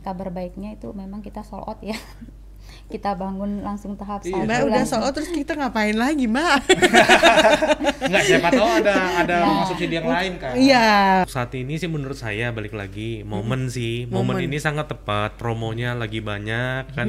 kabar baiknya itu memang kita sold out ya. kita bangun langsung tahap Iya. satu. Mbak udah langsung- soal terus kita ngapain lagi Mbak? Enggak, siapa tahu ada ada Nah. subsidi yang lain kan. Iya. Saat ini sih menurut saya balik lagi momen sih, momen, Momen. ini sangat tepat, promonya lagi banyak kan.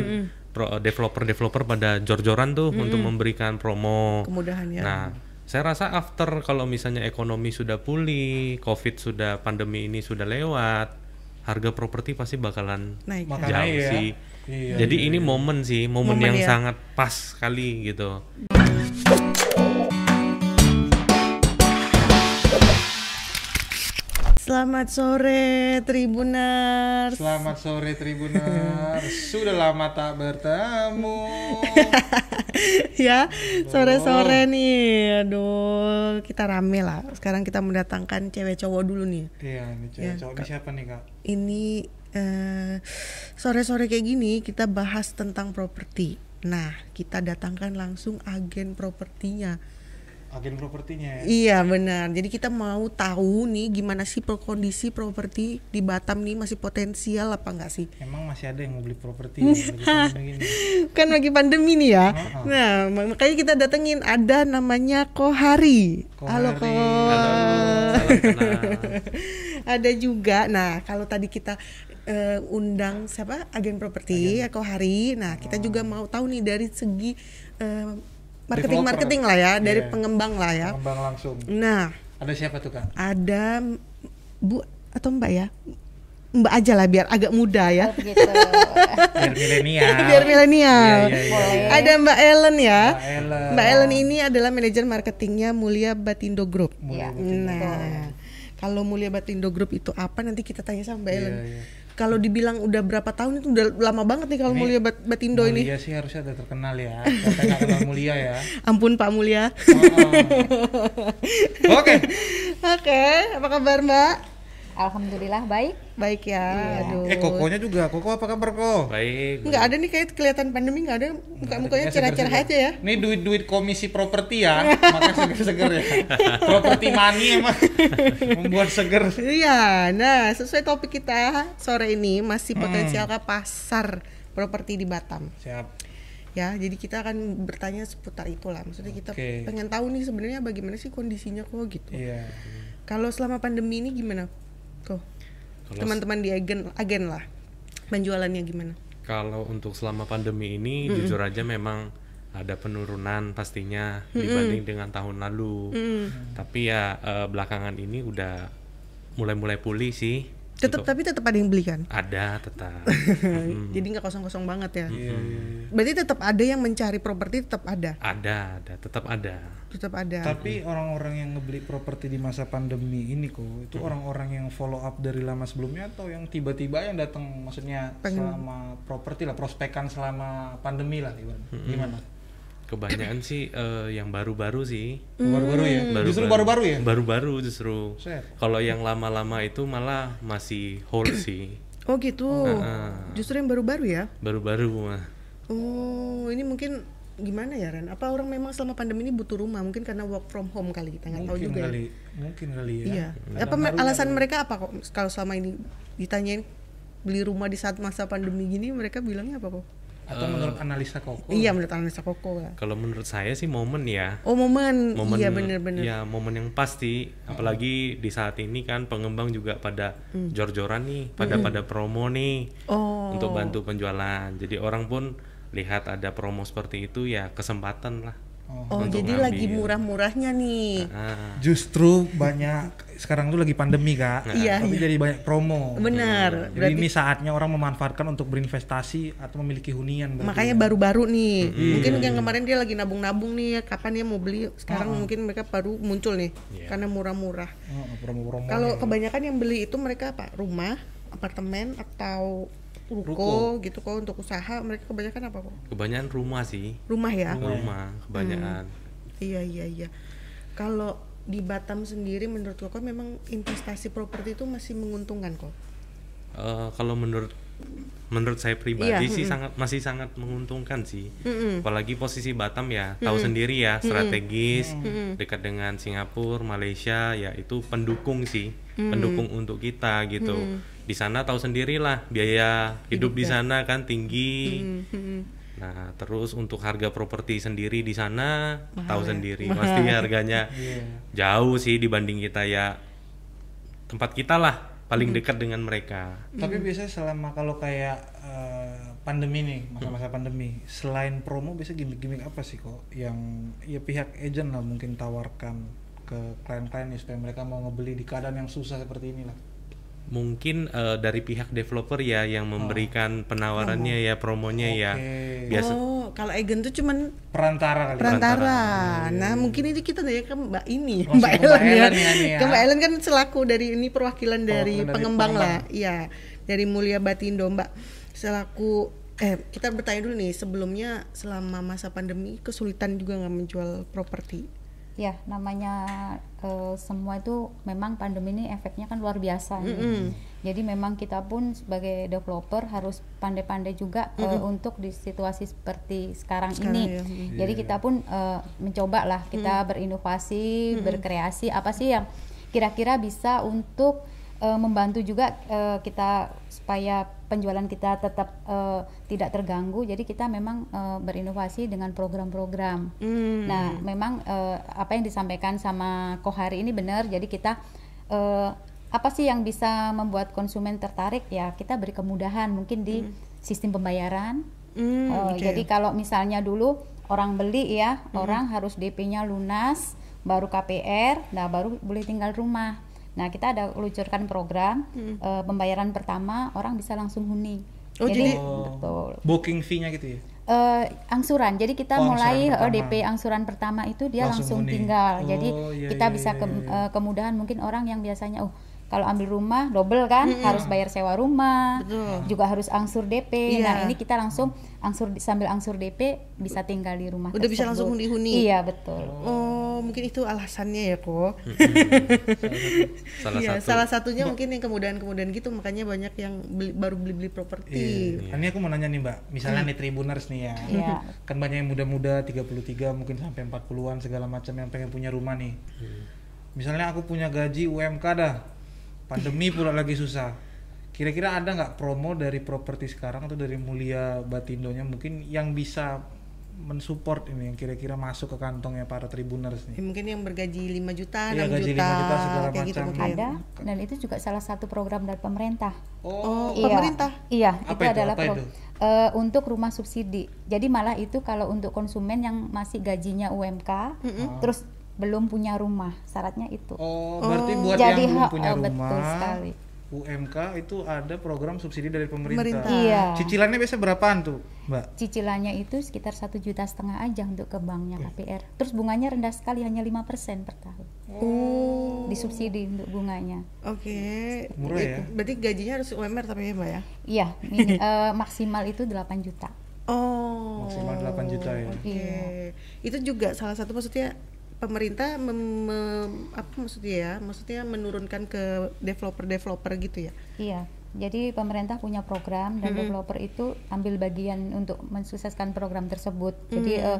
pro- Developer-developer pada jor-joran tuh untuk memberikan promo. Kemudahan ya. Nah, saya rasa after kalau misalnya ekonomi sudah pulih, covid sudah pandemi ini sudah lewat, harga properti pasti bakalan Naik. Jauh iya. sih. Iya, Jadi ini momen sih, momen, Momen yang ya. sangat pas sekali gitu. Selamat sore Tribuners. Selamat sore Tribuners. Sudah lama tak bertemu. ya, sore-sore nih. Aduh, kita rame lah. Sekarang kita mendatangkan cewek cowok dulu nih. Iya, ini cewek cowok ini siapa nih, Kak? Ini eh, sore-sore kayak gini kita bahas tentang properti. Nah, kita datangkan langsung agen propertinya. Agen propertinya ya. Iya benar. Jadi kita mau tahu nih gimana sih pro- kondisi properti di Batam nih masih potensial apa enggak sih? Emang masih ada yang mau beli properti ya, lagi pandemi gini? Kan lagi pandemi nih ya. Nah mak- makanya kita datengin ada namanya Kohari. Halo Kohari. Ko. Salam kenal. ada juga. Nah kalau tadi kita eh, undang siapa agen properti ya Kohari. Nah kita juga mau tahu nih dari segi marketing marketing lah ya, dari Iya. pengembang lah ya. Pengembang langsung. Nah Ada siapa tuh, Kak? ada Bu atau Mbak ya? Mbak aja lah biar agak muda ya. Oh, begitu. Biar milenial. biar milenial. Iya, iya. Boleh. Ada Mbak Ellen ya. Mbak Ellen. Mbak Ellen ini adalah manajer marketingnya Mulia Batindo Group. Iya. Nah, kalau Mulia Batindo Group itu apa nanti kita tanya sama Mbak Ellen. Iya, iya. Kalau dibilang udah berapa tahun itu udah lama banget nih kalau Mulia Bat- Batindo ini. Mulia sih harusnya ada terkenal ya. Kita nggak kenal Mulia ya. Ampun Pak Mulia. Oh. Oke. Oke, apa kabar Mbak? Alhamdulillah baik. Baik ya. Aduh. Eh, Kokonya juga. Koko apa kabar, Ko? Baik. Nggak ada nih kayak kelihatan pandemi nggak ada muka-mukanya cerah-cerah aja ya. Ini duit-duit komisi properti ya, makanya seger-seger ya. Properti money emang membuat seger. Iya, nah sesuai topik kita sore ini masih potensialkah pasar properti di Batam? Siap. Ya, jadi kita akan bertanya seputar itulah. Maksudnya kita Oke. pengen tahu nih sebenarnya bagaimana sih kondisinya kok gitu. Iya. Kalau selama pandemi ini gimana? Kalau teman-teman di agen agen lah penjualannya gimana? Kalau untuk selama pandemi ini jujur aja memang ada penurunan pastinya dibanding dengan tahun lalu. Tapi ya eh, belakangan ini udah mulai-mulai pulih sih. Tetap Untuk- tapi tetap ada yang beli kan? ada tetap. Jadi nggak kosong-kosong banget ya. Iya, iya. Berarti tetap ada yang mencari properti tetap ada, ada, ada, tetap ada. tetap ada. Tapi orang-orang yang ngebeli properti di masa pandemi ini kok, itu orang-orang yang follow up dari lama sebelumnya atau yang tiba-tiba yang datang maksudnya selama properti lah, prospekan selama pandemi lah gimana? Gimana? Kebanyakan sih eh, yang baru-baru sih. Baru-baru ya? Justru baru-baru ya? Baru-baru justru. Kalau yang lama-lama itu malah masih hold sih. Oh gitu. Justru yang baru-baru ya? Baru-baru mah. Oh, ini mungkin gimana ya Ren? Apa orang memang selama pandemi ini butuh rumah? Mungkin karena work from home kali kita nggak tahu juga. ya. kali, mungkin kali ya. Iya. Apa alasan mereka apa kok? Kalau selama ini ditanyain beli rumah di saat masa pandemi gini, mereka bilangnya apa kok? Atau menurut analisa Koko? Iya, menurut analisa Koko lah. Kalau menurut saya sih momen ya. Oh momen, momen iya bener-bener. ya momen yang pasti apalagi di saat ini kan pengembang juga pada jor-joran nih pada pada promo nih Oh, untuk bantu penjualan jadi orang pun lihat ada promo seperti itu ya kesempatan lah oh untuk jadi ngambil. lagi murah-murahnya nih. Ah, Justru banyak sekarang tuh lagi pandemi kak, Iya, tapi jadi banyak promo. Benar. Jadi ini saatnya orang memanfaatkan untuk berinvestasi atau memiliki hunian. berarti. Makanya baru-baru nih, mungkin yang kemarin dia lagi nabung-nabung nih, kapan dia mau beli? Sekarang mungkin mereka baru muncul nih, karena murah-murah. Oh, promo-promo. Kalau kebanyakan yang beli itu mereka apa? Rumah, apartemen atau ruko, gitu kok untuk usaha mereka kebanyakan apa kok? kebanyakan rumah sih Rumah ya? rumah kebanyakan Iya iya iya. Kalau di Batam sendiri menurut kok memang investasi properti itu masih menguntungkan kok. Eh, kalau menurut menurut saya pribadi Iya, sih sangat masih sangat menguntungkan sih. Mm-mm. apalagi posisi Batam ya tahu sendiri ya strategis dekat dengan Singapura Malaysia ya itu pendukung sih pendukung untuk kita gitu. Di sana tahu sendirilah biaya hidup di sana kan tinggi. Nah, terus untuk harga properti sendiri di sana tahu sendiri pasti harganya jauh sih dibanding kita ya tempat kita lah paling dekat dengan mereka. Tapi biasanya selama kalau kayak eh, pandemi nih, masa-masa pandemi, selain promo biasa gimmick-gimmick apa sih kok yang ya pihak agent lah mungkin tawarkan ke klien-klien nih supaya mereka mau ngebeli di keadaan yang susah seperti inilah. Mungkin eh, dari pihak developer ya yang memberikan penawarannya ya promonya ya. Oke. Biasa Oh, kalau agen tuh cuman Perantara kali. ya? perantara. Nah, mungkin ini kita nanya ke Mbak ini, Langsung Mbak Ellen ya. Ellen ya, ya. Ke Mbak Ellen kan selaku dari ini perwakilan dari dari pengembang pengembang. lah. Iya, dari Mulia Batindo, Mbak. Selaku eh kita bertanya dulu nih, sebelumnya selama masa pandemi kesulitan juga nggak menjual properti. Ya, namanya eh, semua itu memang pandemi ini efeknya kan luar biasa. nih. Jadi memang kita pun sebagai developer harus pandai-pandai juga eh, untuk di situasi seperti sekarang, Sekarang ini. ya, mm. Jadi kita pun eh, mencoba lah kita berinovasi, berkreasi apa sih yang kira-kira bisa untuk eh, membantu juga eh, kita supaya penjualan kita tetap eh, tidak terganggu. Jadi kita memang eh, berinovasi dengan program-program. Hmm. Nah, memang eh, apa yang disampaikan sama Kohari ini benar. Jadi kita eh, apa sih yang bisa membuat konsumen tertarik ya? Kita beri kemudahan mungkin di sistem pembayaran. Hmm, Eh, oke. Jadi kalau misalnya dulu orang beli ya, orang harus DP-nya lunas, baru KPR, nah baru boleh tinggal rumah. Nah kita ada luncurkan program eh, pembayaran pertama orang bisa langsung huni. Oh, jadi- betul Booking fee-nya gitu ya. eh, angsuran. Jadi kita Oh, mulai angsuran eh, pertama. DP angsuran pertama itu dia Langsung langsung, huni. tinggal. Oh, Jadi iya, kita iya, bisa iya, ke- iya. eh, kemudahan mungkin orang yang biasanya oh kalau ambil rumah double kan harus bayar sewa rumah, juga harus angsur DP. Iya. Nah, ini kita langsung angsur sambil angsur DP bisa tinggal di rumah Udah bisa langsung tersebut. huni-huni? Iya, betul. Oh, mungkin itu alasannya ya kok. salah Iya, satu salah satunya mungkin yang kemudahan-kemudahan gitu makanya banyak yang beli- baru beli-beli properti. Iya. Ini aku mau nanya nih Mbak, misalnya nih Tribuners nih ya. Iya. Kan banyak yang muda-muda 33 mungkin sampai 40-an segala macam yang pengen punya rumah nih. Misalnya aku punya gaji UMK dah. Pandemi pula lagi susah. Kira-kira ada nggak promo dari properti sekarang atau dari Mulia Batindonya mungkin yang bisa mensupport ini yang kira-kira masuk ke kantongnya para Tribuners Ya, nih. mungkin yang bergaji 5 juta, Iya, 6 gaji juta, 5 juta segala kayak gitu macam. mungkin. Ada dan itu juga salah satu program dari pemerintah. Oh, Iya. pemerintah. Iya, Apa itu, itu? adalah Apa pro- itu? eh, untuk rumah subsidi. Jadi malah itu kalau untuk konsumen yang masih gajinya UMK, terus belum punya rumah, syaratnya itu. Oh, berarti buat Jadi yang belum punya oh, rumah, betul sekali. UMK itu ada program subsidi dari pemerintah. Pemerintah. Iya. Cicilannya biasa berapaan tuh, Mbak? Cicilannya itu sekitar satu juta setengah aja untuk ke banknya KPR. Terus bunganya rendah sekali, hanya 5% per tahun. Oh, Disubsidi untuk bunganya. oke. Murah It- ya? Berarti gajinya harus UMR tapi ya, Mbak ya? Iya, mini- eh, maksimal itu 8 juta. Oh. Maksimal 8 juta ya. Oke. Iya. Itu juga salah satu maksudnya pemerintah mem- mem- apa maksudnya ya? Maksudnya menurunkan ke developer-developer gitu ya. Iya, jadi pemerintah punya program dan developer itu ambil bagian untuk mensukseskan program tersebut. Jadi eh,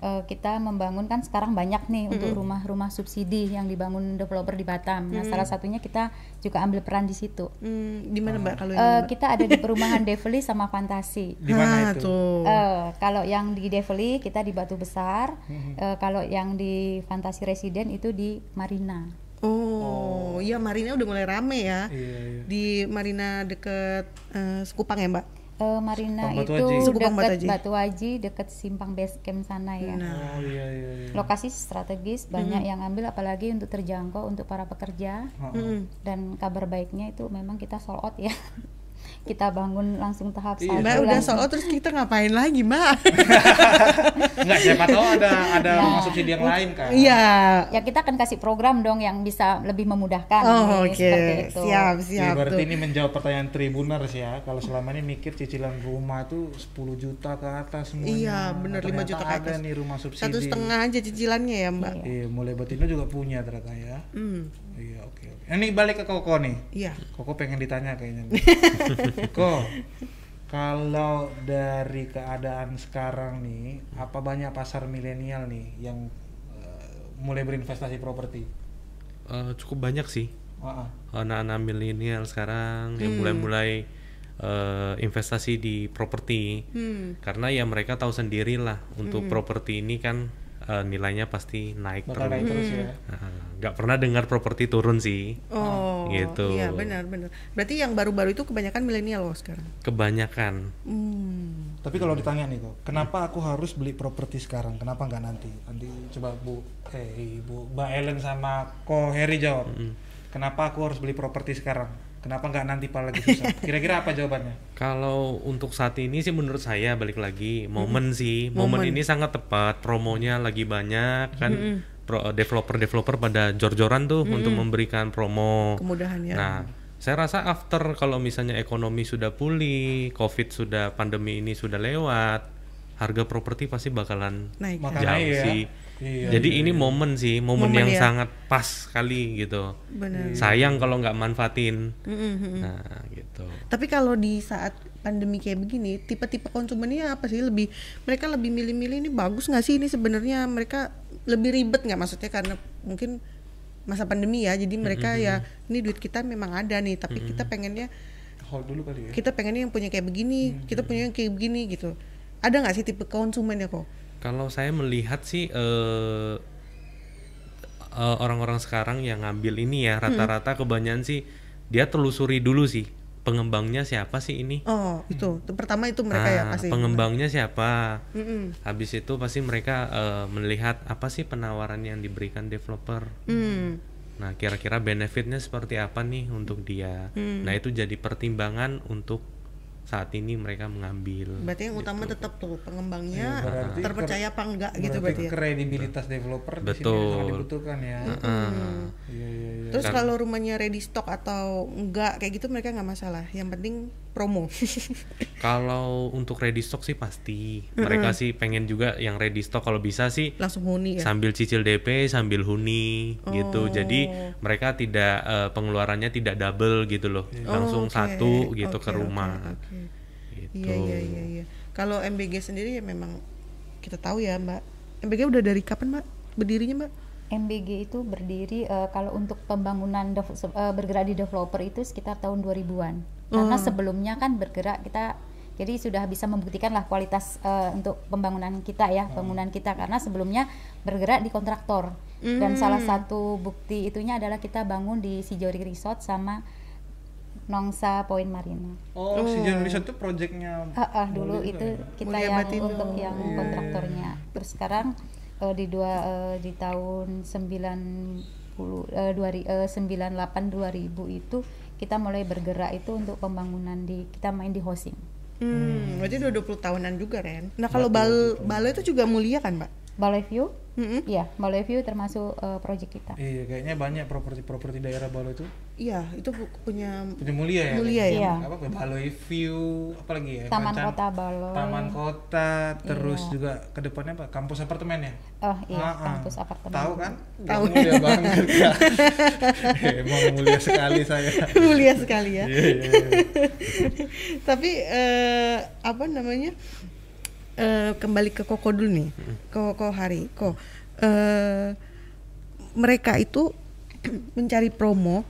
eh, kita membangun kan sekarang banyak nih untuk rumah-rumah subsidi yang dibangun developer di Batam. Nah, salah satunya kita juga ambil peran di situ. Hmm, di mana Mbak kalau ini? Eh, Mbak? kita ada di perumahan Develi sama Fantasi. Di mana Ah, itu? Eh, kalau yang di Develi kita di Batu Besar, Eh, kalau yang di Fantasi Residen itu di Marina. Oh, iya Marina udah mulai rame ya. Iya, iya. Di Marina deket eh, Sekupang ya, Mbak? Eh, Marina Batu itu Batu dekat. Batu Aji, dekat simpang base camp sana ya. Oh iya iya iya. Lokasi strategis banyak yang ambil apalagi untuk terjangkau untuk para pekerja. Heeh. Dan kabar baiknya itu memang kita sold out ya. kita bangun langsung tahap Iya, satu Mbak udah langsung. soal terus kita ngapain lagi, Mbak? Enggak, siapa tahu ada ada rumah subsidi yang lain kan. Iya. Ya kita akan kasih program dong yang bisa lebih memudahkan. Oh, nih, oke. itu. Siap, Iya, siap. berarti tuh. ini menjawab pertanyaan Tribuners ya. Kalau selama ini mikir cicilan rumah itu 10 juta ke atas semuanya. Iya, bener, 5 Ternyata juta ke Ada atas. nih rumah subsidi. Satu setengah aja cicilannya ya, Mbak. Iya, mulai Batindo juga punya ternyata ya. Hmm. Iya, oke oke. Ini balik ke Koko nih. Iya. Koko pengen ditanya kayaknya. Koko, kalau dari keadaan sekarang nih, apa banyak pasar milenial nih yang eh, mulai berinvestasi properti? Eh, cukup banyak sih ah. anak-anak milenial sekarang yang mulai-mulai eh, investasi di properti karena ya mereka tahu sendiri lah untuk properti ini kan eh, nilainya pasti naik bakal terus. naik terus ya. Nah, nggak pernah dengar properti turun sih. Oh, Gitu. Iya benar benar. Berarti yang baru-baru itu kebanyakan milenial loh sekarang. kebanyakan. Hmm. tapi kalau ditanya nih kok kenapa aku harus beli properti sekarang? Kenapa nggak nanti? Nanti coba bu eh ibu mbak Ellen sama ko Heri jawab. Kenapa aku harus beli properti sekarang kenapa nggak nanti pak lagi susah kira-kira apa jawabannya Kalau untuk saat ini sih menurut saya balik lagi momen sih momen, ini sangat tepat promonya lagi banyak kan developer-developer pada jor-joran tuh untuk memberikan promo. Kemudahan ya. Nah saya rasa after kalau misalnya ekonomi sudah pulih, covid sudah pandemi ini sudah lewat, harga properti pasti bakalan Naik. Makanya jauh ya. sih. Iya, Jadi ini momen sih, momen, Momen yang ya. sangat pas sekali gitu. Benar. Sayang kalau nggak manfaatin. Mm-mm. Nah gitu. Tapi kalau di saat pandemi kayak begini, tipe-tipe konsumennya apa sih? Lebih mereka lebih milih-milih ini bagus nggak sih ini sebenarnya mereka lebih ribet nggak maksudnya karena mungkin masa pandemi ya. Jadi mereka ya ini duit kita memang ada nih, tapi kita pengennya hold dulu kali ya kita pengennya yang punya kayak begini, kita punya yang kayak begini gitu. Ada nggak sih tipe konsumennya kok? Kalau saya melihat sih eh, eh, orang-orang sekarang yang ngambil ini ya rata-rata kebanyakan sih dia telusuri dulu sih pengembangnya siapa sih ini. Oh itu, Itu pertama itu mereka ya Nah, pasti. pengembangnya siapa? Mm-mm. Habis itu pasti mereka eh, melihat apa sih penawaran yang diberikan developer. Hmm. Nah, kira-kira benefitnya seperti apa nih untuk dia. Hmm. Nah, itu jadi pertimbangan untuk saat ini mereka mengambil. Berarti yang utama tetap tuh pengembangnya Iya, berarti terpercaya apa enggak gitu berarti berarti ya. kredibilitas developer di sini Betul. sangat dibutuhkan ya Ah. iya iya iya Terus kalau rumahnya ready stock atau enggak kayak gitu mereka nggak masalah. Yang penting promo. Kalau untuk ready stock sih pasti. Mereka sih pengen juga yang ready stock kalau bisa sih Langsung huni ya. sambil cicil DP sambil huni gitu. Jadi mereka tidak eh, pengeluarannya tidak double gitu loh. Langsung oke. satu gitu Oke, ke rumah. oke. Gitu. Iya iya iya iya. Kalau MBG sendiri ya memang kita tahu ya, Mbak. MBG udah dari kapan, Mbak? Berdirinya, Mbak? MBG itu berdiri eh, kalau untuk pembangunan eh, bergerak di developer itu sekitar tahun 2000-an. Karena sebelumnya kan bergerak kita jadi sudah bisa membuktikan lah kualitas eh, untuk pembangunan kita ya, bangunan kita karena sebelumnya bergerak di kontraktor. Dan salah satu bukti itunya adalah kita bangun di Sijori Resort sama Nongsa Point Marina. oh si John Lisa itu projectnya Ah, ah, dulu itu kita Mulia yang Batindo. untuk yang kontraktornya. Terus sekarang eh, di dua eh, di tahun 90 eh, dua ri- eh, 98 2000 itu kita mulai bergerak itu untuk pembangunan di kita main di hosting. Hmm, berarti udah 20 tahunan juga, Ren. Nah, kalau bal balo itu juga mulia kan, Mbak? Balai View? Mm-mm. Iya, Balai View termasuk eh, proyek kita. iya kayaknya banyak properti-properti daerah Balo itu Iya, itu punya punya mulia ya Mulia ya? Iya. apa Baloi View apalagi ya Taman Kota Baloi. Taman Kota terus juga ke depannya apa kampus apartemen ya Oh iya, Ah, ah. kampus apartemen. tahu kan Tahu. mulia banget ya. emang mulia sekali saya mulia sekali ya. Iya, iya, iya. Tapi eh, apa namanya? Eh, kembali ke Koko dulu nih. Koko Hari. Kok eh, mereka itu mencari promo.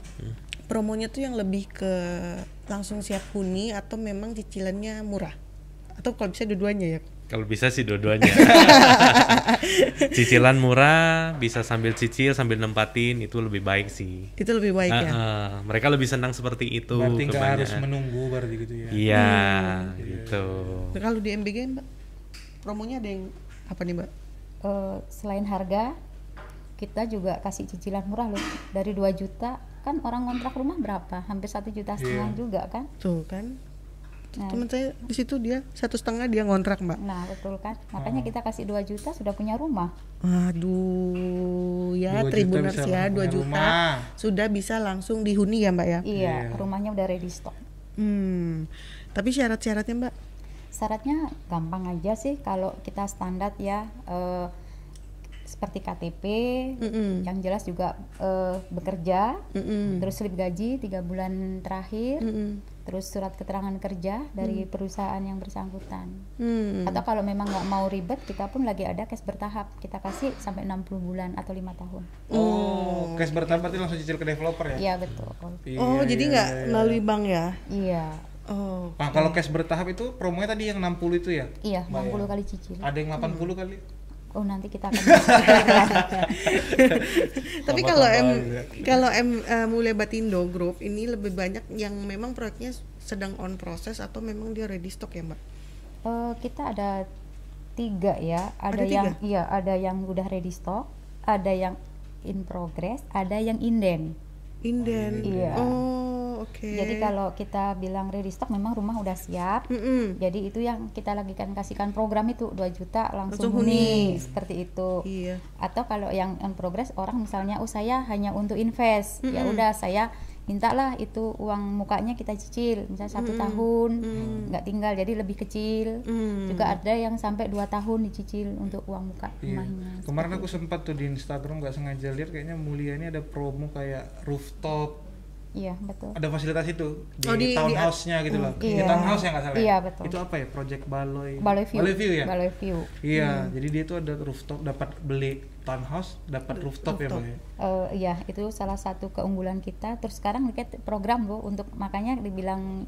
Promonya tuh yang lebih ke langsung siap huni atau memang cicilannya murah? Atau kalau bisa dua-duanya ya? Kalau bisa sih dua-duanya. Cicilan murah, bisa sambil cicil sambil nempatin itu lebih baik sih. Itu lebih baik ya. Ah, ah, mereka lebih senang seperti itu. berarti nggak harus menunggu berarti gitu ya Iya, gitu. Nah, kalau di MBG Mbak, promonya ada yang apa nih Mbak? Eh, selain harga, kita juga kasih cicilan murah loh. Dari 2 juta kan orang kontrak rumah berapa? Hampir satu juta setengah juga kan? Tuh kan. Nah, Teman saya di situ dia satu setengah dia ngontrak Mbak. Nah, betul kan? Makanya kita kasih 2 juta sudah punya rumah. Aduh, ya Dua juta Tribuners ya 2 punya juta rumah. sudah bisa langsung dihuni ya Mbak ya. Iya, rumahnya udah ready stock. Hmm. Tapi syarat-syaratnya Mbak? Syaratnya gampang aja sih kalau kita standar ya eh, seperti KTP, Mm-mm. yang jelas juga eh, bekerja, Mm-mm. terus slip gaji tiga bulan terakhir, Mm-mm. terus surat keterangan kerja dari Hmm. perusahaan yang bersangkutan. Hmm. Atau kalau memang nggak mau ribet, kita pun lagi ada cash bertahap. Kita kasih sampai 60 bulan atau lima tahun. Oh, cash bertahap berarti langsung cicil ke developer ya? Iya betul. Iya, Oh, jadi iya, nggak iya, iya. melalui bank ya? Iya, Oh. Nah, kalau cash bertahap itu promonya tadi yang 60 itu ya? iya Mbak, 60 ya? kali cicil. Ada yang 80 kali? Oh nanti kita akan. Tapi kalau M kalau M eh, Mulia Batindo Group ini lebih banyak yang memang proyeknya sedang on proses atau memang dia ready stock ya, Mbak? Eh, kita ada tiga ya. Ada, Ada yang tiga? iya ada yang udah ready stock, ada yang in progress, ada yang inden. Inden. Iya. Oh, oke. Jadi kalau kita bilang ready stock memang rumah udah siap. Mm-mm. Jadi itu yang kita lagi kan kasihkan program itu 2 juta langsung, Langsung huni. huni seperti itu. Iya. Atau kalau yang on progress orang misalnya oh saya hanya untuk invest. Ya Mm-mm. udah saya mintalah itu uang mukanya kita cicil misalnya satu Mm-mm. tahun Mm. nggak tinggal jadi lebih kecil. Mm. Juga ada yang sampai dua tahun dicicil untuk uang muka Iya. rumahnya. Kemarin aku sempat tuh di Instagram nggak sengaja lihat kayaknya Mulia ini ada promo kayak rooftop Iya betul. ada fasilitas itu di, Oh, di- di- townhouse-nya gitu loh. Di Iya. townhouse ya nggak salah. ya? Iya, betul. Itu apa ya? Project Baloy. Baloi view. ya. Baloi view. Iya, jadi dia tuh ada rooftop dapat beli townhouse, dapat rooftop, ya, Rooftop. Mbak. ya? Eh, iya, itu salah satu keunggulan kita. Terus sekarang kita program bu untuk makanya dibilang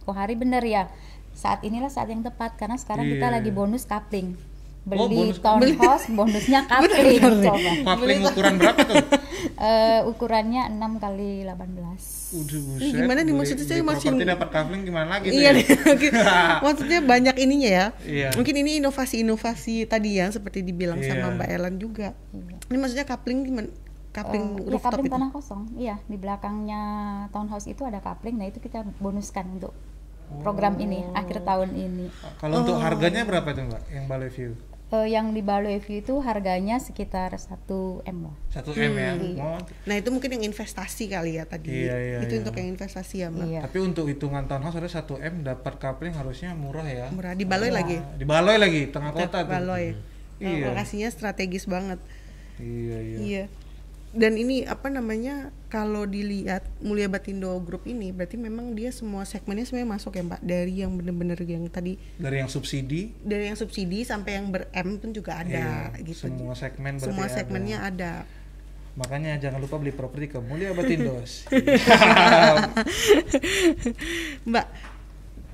Kohari bener ya. Saat inilah saat yang tepat karena sekarang kita Iya. lagi bonus coupling. Oh, Beli bonus- townhouse, bonusnya coupling coba. Coupling ukuran berapa tuh? Eh, ukurannya 6 kali 18. Udah buset. Ih, gimana nih? Maksudnya saya masih- properti dapat coupling gimana lagi Iya ya? Maksudnya banyak ininya ya. Iya. Mungkin ini inovasi-inovasi tadi ya seperti dibilang Iya. sama Mbak Ellen juga. Iya. Ini maksudnya coupling gimana? Coupling Eh, ya rooftop coupling itu. tanah kosong. Iya, di belakangnya townhouse itu ada coupling. Nah, itu kita bonuskan untuk program ini akhir tahun ini. Kalau untuk Oh. harganya berapa tuh, Mbak? Yang Baloi View? Eh, yang di Baloi View itu harganya sekitar 1 M lah. 1 M ya. Iya. Oh, Nah, itu mungkin yang investasi kali ya tadi. Iya, iya, itu iya. untuk yang investasi ya, Mbak. Iya. Tapi untuk hitungan townhouse ada 1 M dapat coupling harusnya murah ya. Murah di Baloi lagi. Di Baloi lagi, tengah kota tuh. Baloi. Iya. Lokasinya strategis banget. Iya, iya. Iya. Dan ini apa namanya? Kalau dilihat Mulia Batindo Group ini berarti memang dia semua segmennya sebenarnya masuk ya, Mbak. Dari yang bener-bener yang tadi Dari yang subsidi dari yang subsidi sampai yang ber M pun juga ada iya, gitu. Semua segmen berarti Semua ada. segmennya ada. Makanya jangan lupa beli properti ke Mulia Batindos. Mbak,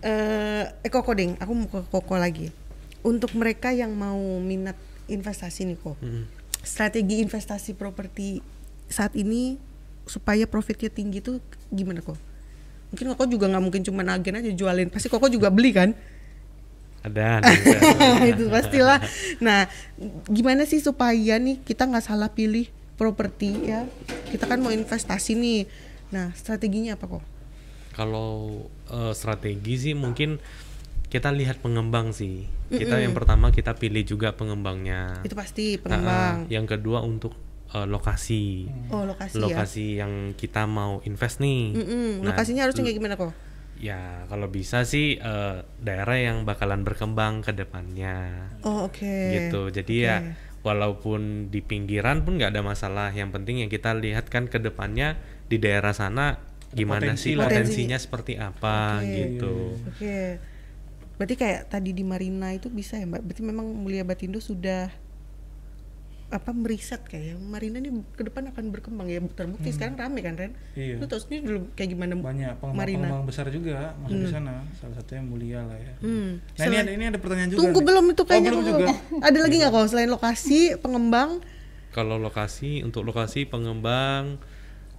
eh eh, Koko Ding, aku mau ke Koko lagi. Untuk mereka yang mau minat investasi nih kok, Mm. Strategi investasi properti saat ini supaya profitnya tinggi tuh gimana kok? Mungkin Koko juga nggak mungkin cuma agen aja jualin, pasti Koko juga beli kan? Ada, itu pastilah. Nah, gimana sih supaya nih kita nggak salah pilih properti ya? Kita kan mau investasi nih. Nah, strateginya apa kok? Kalau eh, strategi sih mungkin kita lihat pengembang sih. Kita yang pertama kita pilih juga pengembangnya. Itu pasti pengembang. yang kedua untuk eh, lokasi. Oh, lokasi, ya. Lokasi yang kita mau invest nih. Mm-mm, Nah, lokasinya harusnya kayak gimana kok? Ya kalau bisa sih eh, daerah yang bakalan berkembang ke depannya. Oh, oke. gitu jadi ya walaupun di pinggiran pun nggak ada masalah yang penting yang kita lihat kan ke depannya di daerah sana gimana potensi sih potensinya seperti apa Oke. gitu Oke. Berarti kayak tadi di Marina itu bisa ya, Mbak? Berarti memang Mulia Batindo sudah apa meriset kayak Marina ini ke depan akan berkembang ya terbukti sekarang rame kan Ren Iya. lu tau sendiri dulu kayak gimana Banyak pengembang-pengembang besar juga masuk di sana. Salah satunya Mulia lah ya. Hmm. Nah, ini ada ini ada pertanyaan juga. tunggu nih. belum itu Oh, kayaknya belum belum. juga. ada lagi nggak kok selain lokasi pengembang kalau lokasi untuk lokasi pengembang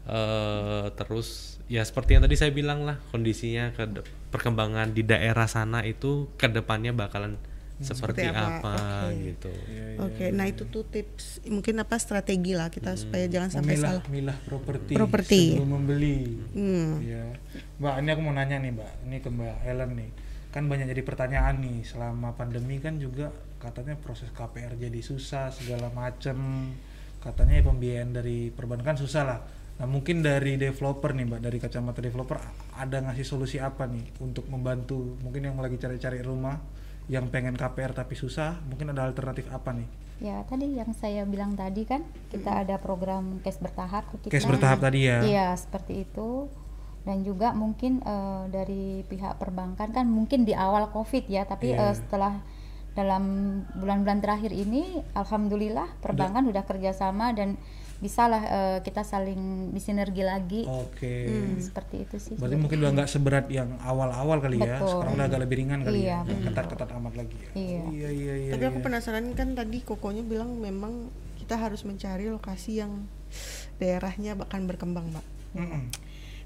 eh, terus ya seperti yang tadi saya bilang lah kondisinya ke perkembangan di daerah sana itu ke depannya bakalan seperti, Seperti apa? apa, Oke. gitu Iya, iya. oke nah itu tuh tips mungkin apa strategi lah kita supaya jangan sampai Memilah, salah milah properti, Properti. sebelum membeli. hmm. Iya. Mbak, ini aku mau nanya nih, Mbak. Ini ke Mbak Helen nih. Kan banyak jadi pertanyaan nih selama pandemi kan juga katanya proses KPR jadi susah segala macem. Katanya ya pembiayaan dari perbankan susah lah. Nah, mungkin dari developer nih, Mbak, dari kacamata developer ada ngasih solusi apa nih untuk membantu mungkin yang lagi cari-cari rumah yang pengen KPR tapi susah, mungkin ada alternatif apa nih? Ya, tadi yang saya bilang tadi kan kita ada program cash bertahap. Cash bertahap tadi ya. Iya, seperti itu. dan juga mungkin uh, dari pihak perbankan kan mungkin di awal covid ya tapi yeah. uh, setelah dalam bulan-bulan terakhir ini alhamdulillah perbankan udah, udah kerjasama dan bisalah uh, kita saling disinergi lagi. Oke. Okay. Hmm, seperti itu sih. Berarti mungkin udah nggak seberat yang awal-awal kali ya. betul. ya. Sekarang udah agak lebih ringan kali iya, ya. Ketat-ketat amat lagi ya. Iya. Oh, iya iya iya. Tapi aku iya. penasaran kan tadi kokonya bilang memang kita harus mencari lokasi yang daerahnya bahkan berkembang, Mbak. Mm -mm.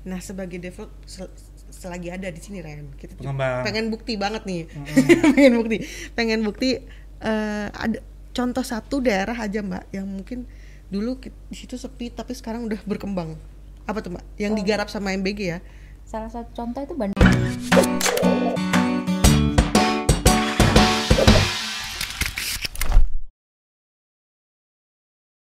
Nah, sebagai develop sel selagi ada di sini Ren, kita Pengembang. pengen bukti banget nih. Mm -mm. pengen bukti. Pengen bukti uh, ada contoh satu daerah aja, Mbak, yang mungkin dulu di situ sepi tapi sekarang udah berkembang. Apa tuh mbak? Yang oh. digarap sama MBG ya? Salah satu contoh itu Bandung